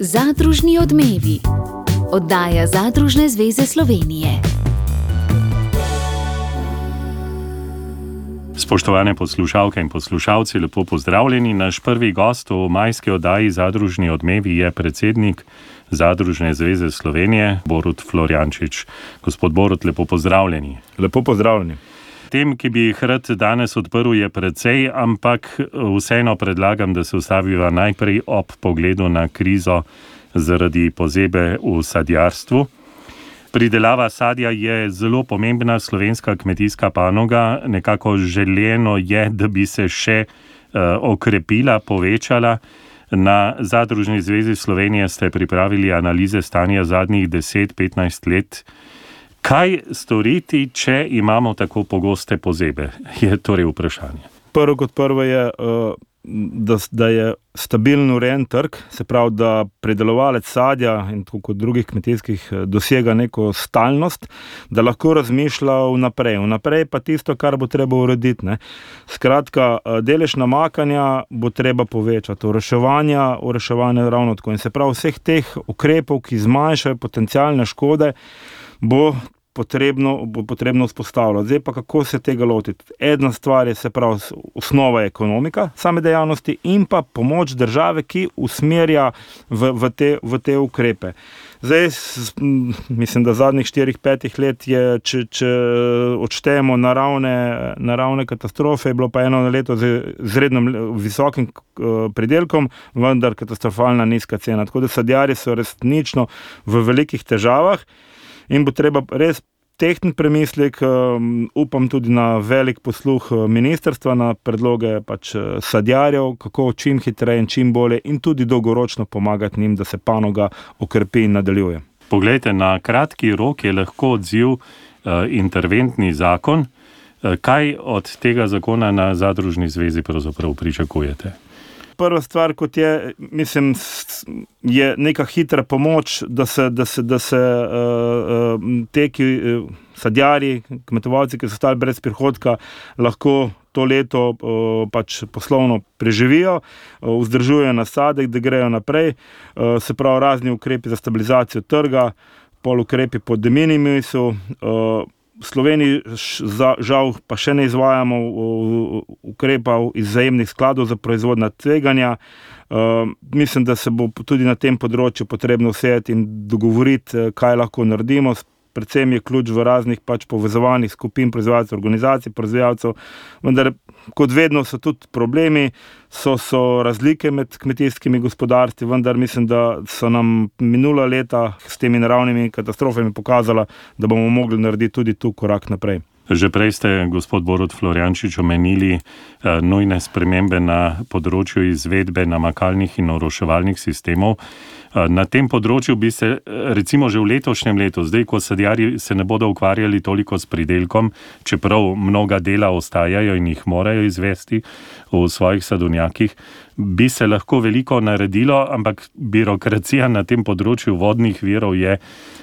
Zadružni odmevi. Oddaja Zadružne zveze Slovenije. Spoštovane poslušalke in poslušalci, lepo pozdravljeni. Naš prvi gost v majski oddaji Zadružni odmevi je predsednik Zadružne zveze Slovenije, Borut Florjančič. Gospod Borut, lepo pozdravljeni. Lepo pozdravljeni. Tem, ki bi jih rad danes odprl, je precej, ampak vseeno predlagam, da se ustaviva najprej ob pogledu na krizo zaradi pozebe v sadjarstvu. Pridelava sadja je zelo pomembna slovenska kmetijska panoga, nekako želeno je, da bi se še uh, okrepila, povečala. Na Zadružni zvezi Slovenije ste pripravili analize stanja zadnjih 10-15 let. Kaj storiti, če imamo tako pogoste pozebe? Je torej vprašanje. Prvo kot prvo je, da, da je stabilen urejen trg, se pravi, da predelovalec sadja in tako kot drugih kmetijskih dosega neko stalnost, da lahko razmišlja vnaprej. Vnaprej pa tisto, kar bo treba urediti. Ne. Skratka, delež namakanja bo treba povečati, ureševanje, ureševanje ravno tako. In se pravi, vseh teh ukrepov, ki zmanjšajo potencijalne škode, bo potrebno, bo potrebno vzpostavljati. Zdaj pa kako se tega lotiti? Ena stvar je, se pravi, osnova ekonomika same dejavnosti in pa pomoč države, ki usmerja v, v, te, v te ukrepe. Zdaj, mislim, da zadnjih 4-5 let je, če, če odštejemo naravne, naravne katastrofe, je bilo pa eno leto z izredno visokim pridelkom, vendar katastrofalna nizka cena. Tako da sadjari so resnično v velikih težavah in bo treba res tehten premislek, um, upam tudi na velik posluh uh, ministrstva, na predloge pač uh, sadjarjev, kako čim hitreje in čim bolje in tudi dolgoročno pomagati njim, da se panoga okrepi in nadaljuje. Poglejte, na kratki rok je lahko odziv uh, interventni zakon. Uh, kaj od tega zakona na Zadružni zvezi pričakujete? Prva stvar, kot je, mislim, je neka hitra pomoč, da se, da se, da se uh, uh, te, ki uh, sadjari, kmetovalci, ki so ostali brez prihodka, lahko to leto uh, pač poslovno preživijo, uh, vzdržujejo nasadek, da grejo naprej. Uh, se pravi, razni ukrepi za stabilizacijo trga, pol ukrepi pod deminimisu. Uh, Sloveniji, žal, pa še ne izvajamo ukrepov iz zajemnih skladov za proizvodna tveganja. Uh, mislim, da se bo tudi na tem področju potrebno vsejati in dogovoriti, kaj lahko naredimo predvsem je ključ v raznih pač povezovanih skupin, proizvajalcev, organizacij, proizvajalcev. Vendar, kot vedno, so tudi problemi, so, so razlike med kmetijskimi gospodarstvi, vendar mislim, da so nam minula leta s temi naravnimi katastrofami pokazala, da bomo mogli narediti tudi tu korak naprej. Že prej ste, gospod Borod Floriančič, omenili uh, nujne spremembe na področju izvedbe namakalnih in oroševalnih sistemov. Uh, na tem področju bi se, recimo, že v letošnjem letu, zdaj, ko sadjarji se ne bodo ukvarjali toliko s pridelkom, čeprav mnoga dela ostajajo in jih morajo izvesti v svojih sadovnjakih, bi se lahko veliko naredilo, ampak birokracija na tem področju vodnih virov je,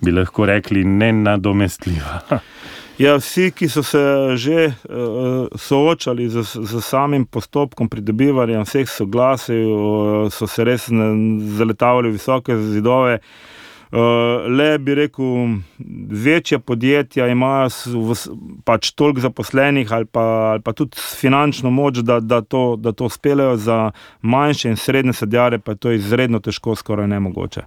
bi lahko rekli, nenadomestljiva. Ja, vsi, ki so se že uh, soočali z, z samim postopkom pridobivanja vseh soglasij, uh, so se res zaletavali v visoke zidove. Uh, le bi rekel, večja podjetja imajo pač toliko zaposlenih ali pa, ali pa tudi finančno moč, da, da, to, da to speljejo za manjše in srednje sadjare, pa je to izredno težko, skoraj nemogoče.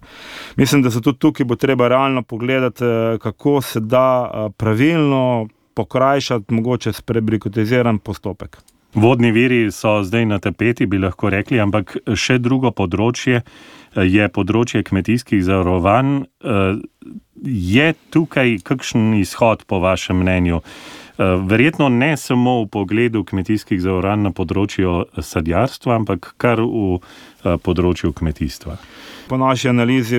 Mislim, da se tudi tukaj bo treba realno pogledati, eh, kako se da eh, pravilno pokrajšati, mogoče sprebrikotiziran postopek. Vodni viri so zdaj na tapeti, bi lahko rekli, ampak še drugo področje je področje kmetijskih zavarovanj. Je tukaj kakšen izhod, po vašem mnenju? Verjetno ne samo v pogledu kmetijskih zavarovanj na področju sadjarstva, ampak kar v področju kmetijstva. Po naši analizi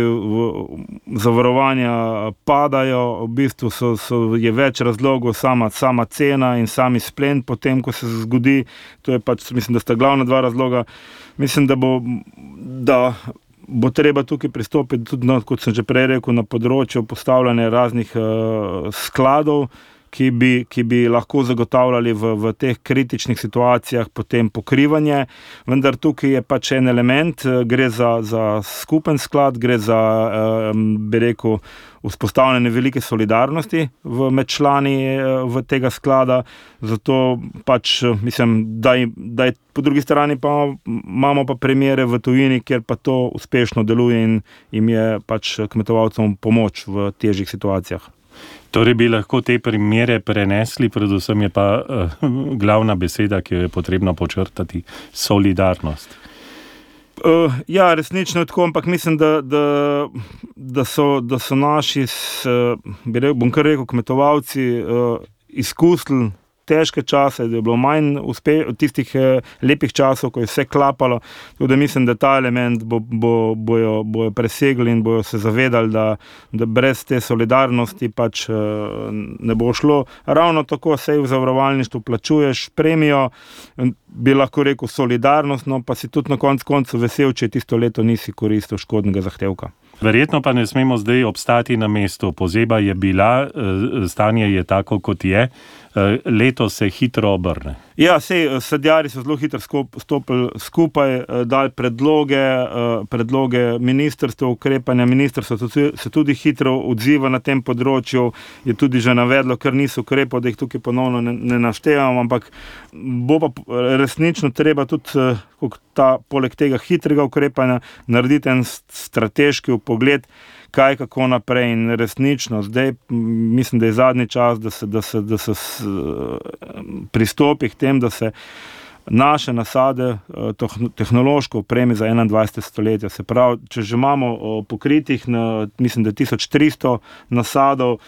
zavarovanja padajo, v bistvu so, so, je več razlogov, sama, sama cena in sami splen, potem ko se zgodi. To je pač, mislim, da sta glavna dva razloga. Mislim, da bo. Da bo treba tukaj pristopiti tudi, no, kot sem že prej rekel, na področju postavljanja raznih uh, skladov, ki bi, ki bi lahko zagotavljali v, v teh kritičnih situacijah potem pokrivanje. Vendar tukaj je pač en element, eh, gre za, za skupen sklad, gre za, bi rekel, vzpostavljanje velike solidarnosti v med člani v tega sklada. Zato pač mislim, da, da je po drugi strani pa imamo pa primere v tujini, kjer pa to uspešno deluje in jim je pač kmetovalcem pomoč v težjih situacijah. Torej bi lahko te primere prenesli, predvsem je pa uh, glavna beseda, ki jo je potrebno počrtati, solidarnost. Uh, ja, resnično je tako, ampak mislim, da, da, da, so, da so naši, uh, bi rekel, bom kar rekel, kmetovalci uh, izkusili težke čase, da je bilo manj uspe, tistih eh, lepih časov, ko je vse klapalo. Tudi mislim, da ta element bo, bo, bojo, bojo presegli in bojo se zavedali, da, da brez te solidarnosti pač eh, ne bo šlo. Ravno tako se v zavarovalništvu plačuješ premijo, bi lahko rekel solidarnost, no pa si tudi na koncu koncu vesel, če tisto leto nisi koristil škodnega zahtevka. Verjetno pa ne smemo zdaj obstati na mestu. Pozeba je bila, eh, stanje je tako, kot je. Eh, leto se hitro obrne. Ja, sej, eh, sadjari so zelo hitro stopili skupaj, eh, dali predloge, predloge ministrstva, ukrepanja. Ministrstvo se tudi hitro odziva na tem področju, je tudi že navedlo, ker niso ukrepi, da jih tukaj ponovno ne, ne naštevam. Ampak bo pa resnično treba tudi, ta, poleg tega hitrega ukrepanja, narediti en strateški pogled kaj, kako naprej. In resnično, zdaj mislim, da je zadnji čas, da se, da se, da se pristopi k temu, da se naše nasade eh, tehnološko opremi za 21. stoletje. Se pravi, če že imamo pokritih, na, mislim, da 1300 nasadov,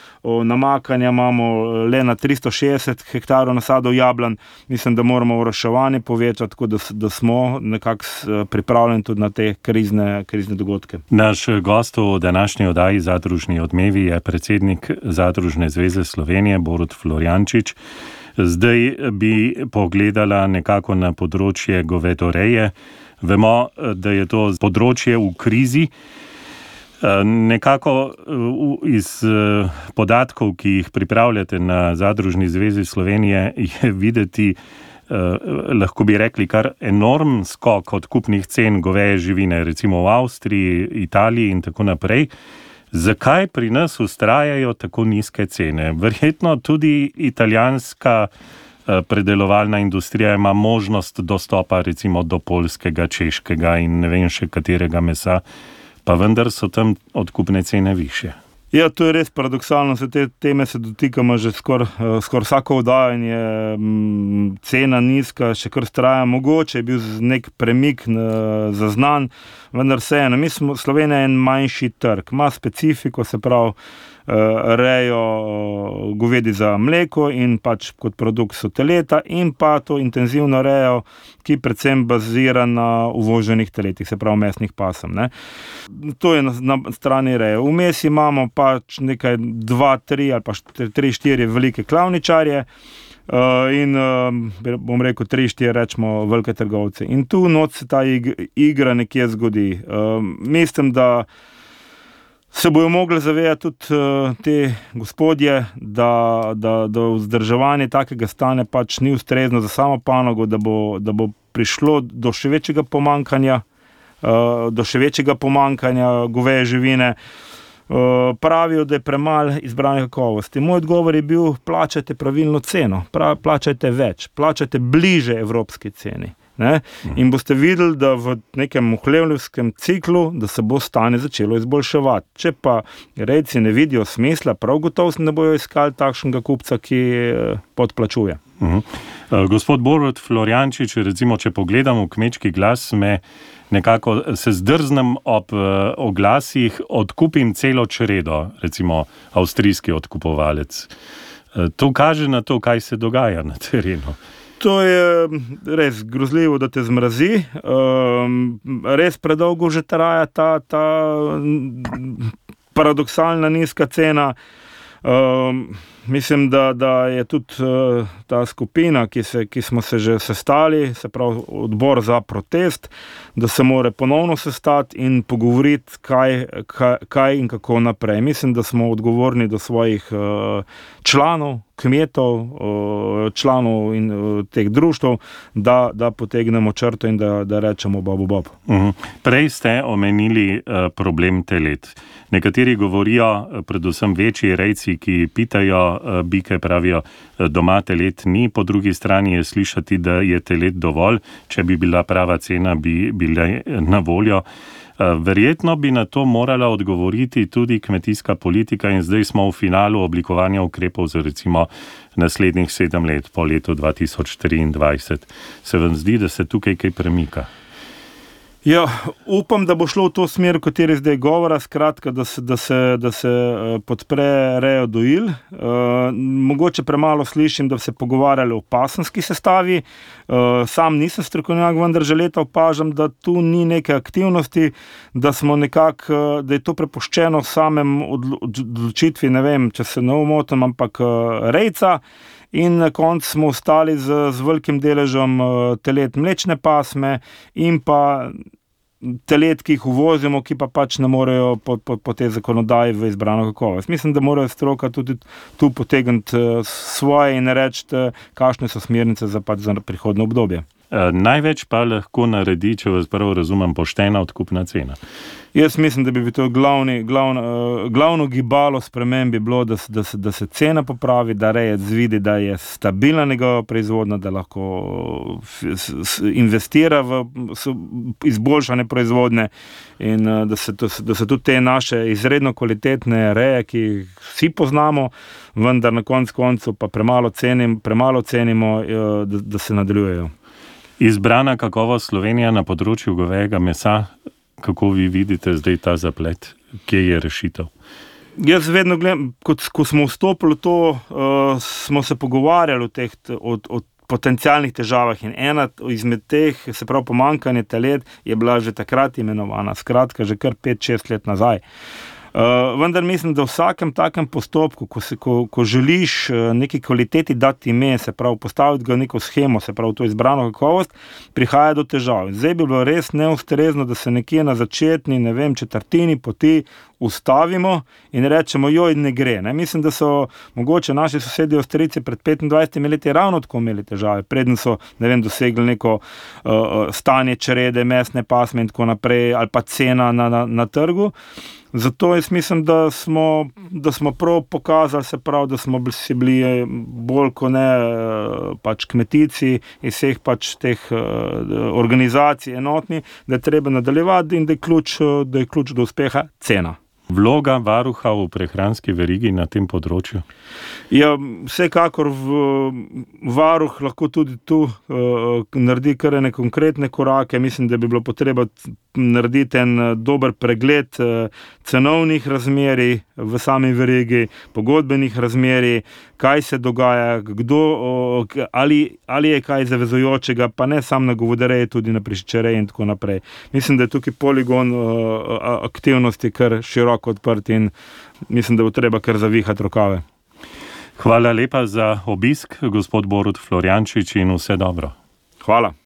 namakanja imamo eh, le na 360 hektarov nasadov jablan, mislim, da moramo vraševanje povečati, tako da, da smo nekako eh, pripravljeni tudi na te krizne, krizne dogodke. Naš gost v današnji oddaji Zadružni odmevi je predsednik Zadružne zveze Slovenije, Borut Floriančič. Zdaj bi pogledala nekako na področje govedoreje. Vemo, da je to področje v krizi. Nekako iz podatkov, ki jih pripravljate na Zadružni zvezi Slovenije, je videti, lahko bi rekli, kar enorm skok od kupnih cen goveje živine, recimo v Avstriji, Italiji in tako naprej. Zakaj pri nas ustrajajo tako nizke cene? Verjetno tudi italijanska eh, predelovalna industrija ima možnost dostopa recimo do polskega, češkega in ne vem še katerega mesa, pa vendar so tam odkupne cene više. Ja, to je res paradoksalno, se te teme se dotikamo že skoraj eh, skor vsako oddajanje, mm, cena nizka, še kar straja, mogoče je bil nek premik zaznan, vendar vseeno, mi smo Slovenija en manjši trg, ima specifiko, se pravi. Eh, rejo eh, govedi za mleko in pač kot produkt so teleta, in pa to intenzivno rejo, ki predvsem bazira na uvoženih teletih, se pravi mesnih pasem. Ne. To je na, na strani reje. Vmes imamo pač nekaj, dva, tri ali pa tri, štiri velike klavničarje. Uh, in uh, bom rekel, tri, štiri, rečemo, velike trgovce. In tu noč se ta igra nekje zgodi. Uh, mislim, da se bojo mogli zavedati tudi uh, te gospodje, da, da, da vzdrževanje takega stanja pač ni ustrezno za samo panogo, da bo, da bo prišlo do še večjega pomankanja, uh, do še večjega pomankanja goveje živine. Uh, pravijo, da je premalo izbrane kakovosti. Moj odgovor je bil: plačajte pravilno ceno, pra, plačajte več, plačajte bliže evropski ceni. Ne? In boste videli, da v nekem muhlevljivskem ciklu, da se bo stanje začelo izboljševati. Če pa rejci ne vidijo smisla, prav gotovo ne bojo iskali takšnega kupca, ki eh, podplačuje. Uh -huh. uh, gospod Borod Floriančič, recimo, če pogledam v kmečki glas, me nekako se zdrznem ob uh, oglasih, odkupim celo čredo, recimo avstrijski odkupovalec. Uh, to kaže na to, kaj se dogaja na terenu. To je res grozljivo, da te zmrazi. Um, res predolgo že traja ta, ta paradoksalna nizka cena. Um, mislim, da, da je tudi uh, ta skupina, ki, se, ki smo se že sestali, se pravi odbor za protest, da se more ponovno sestati in pogovoriti, kaj, kaj, kaj in kako naprej. Mislim, da smo odgovorni do svojih uh, članov, kmetov, uh, članov in uh, teh društv, da, da potegnemo črto in da, da rečemo Bobu Bob. Uh -huh. Prej ste omenili uh, problem telet. Nekateri govorijo, predvsem večji rejci, ki pitajo uh, bike, pravijo, doma telet ni, po drugi strani je slišati, da je telet dovolj, če bi bila prava cena, bi bile na voljo. Verjetno bi na to morala odgovoriti tudi kmetijska politika, in zdaj smo v finalu oblikovanja ukrepov za recimo naslednjih sedem let, po letu 2024. Se vam zdi, da se tukaj kaj premika? Ja, upam, da bo šlo v to smer, o kateri zdaj govora, skratka, da se, da se, da se uh, podpre rejo dojil. Uh, mogoče premalo slišim, da se pogovarjali o pasanski sestavi. Uh, sam nisem strokovnjak, vendar že leta opažam, da tu ni neke aktivnosti, da, nekak, da je to prepuščeno samem odločitvi, ne vem, če se ne umotim, ampak rejca. In na koncu smo ostali z, z velikim deležem uh, telet mlečne pasme in pa telet, ki jih uvozimo, ki pa pač ne morejo po, po, po tej zakonodaji v izbrano kakovost. Mislim, da morajo stroka tudi tu potegniti uh, svoje in reči, kakšne so smernice za, pač za prihodno obdobje. Uh, največ pa lahko naredi, če vas prav razumem, poštena odkupna cena. Jaz mislim, da bi to glavni, glavno, uh, glavno gibalo spremembi bilo, da, da, se, da se cena popravi, da rejec vidi, da je stabilna njegova proizvodnja, da lahko s, s, investira v s, izboljšanje proizvodnje in uh, da, se, da se tudi te naše izredno kvalitetne reje, ki jih vsi poznamo, vendar na koncu pa premalo, cenim, premalo cenimo, da, da se nadaljujejo. Izbrana kakovost Slovenije na področju govejega mesa kako vi vidite zdaj ta zaplet, kje je rešitev? Jaz vedno gledam, kot, ko smo vstopili v to, uh, smo se pogovarjali o teh o, o potencijalnih težavah. In ena izmed teh, se pravi, pomankanje telet, je bila že takrat imenovana, skratka, že kar 5-6 let nazaj. Uh, Uh, vendar mislim, da v vsakem takem postopku, ko, se, ko, ko želiš uh, neki kvaliteti dati ime, se pravi, postaviti ga neko schemo, se pravi, to izbrano kakovost, prihaja do težav. Zdaj bi bilo res neustrezno, da se nekje na začetni, ne vem, četrtini poti ustavimo in rečemo, joj, ne gre. Ne? Mislim, da so mogoče naši sosedje Avstrijci pred 25 leti ravno tako imeli težave, predtem so ne vem, dosegli neko uh, stanje črede, mesne pasme in tako naprej, ali pa cena na, na, na trgu. Zato jaz mislim, da smo, da smo prav pokazali, prav, da smo bili eh, bolj kot ne eh, pač kmetici iz vseh pač teh uh, organizacij enotni, da je treba nadaljevati in da je ključ, da je ključ do uspeha cena. Vloga varuha v prehranski verigi na tem področju? Ja, vsekakor v, varuh lahko tudi tu uh, naredi kar neke konkretne korake. Mislim, da bi bilo potreba narediti en dober pregled uh, cenovnih razmerij v sami verigi, pogodbenih razmerij, kaj se dogaja, kdo, ali, ali je kaj zavezujočega, pa ne samo na govodereji, tudi na priščereji in tako naprej. Mislim, da je tukaj poligon uh, aktivnosti kar široko odprt in mislim, da bo treba kar zavihati rokave. Hvala lepa za obisk, gospod Borut Floriančič, in vse dobro. Hvala.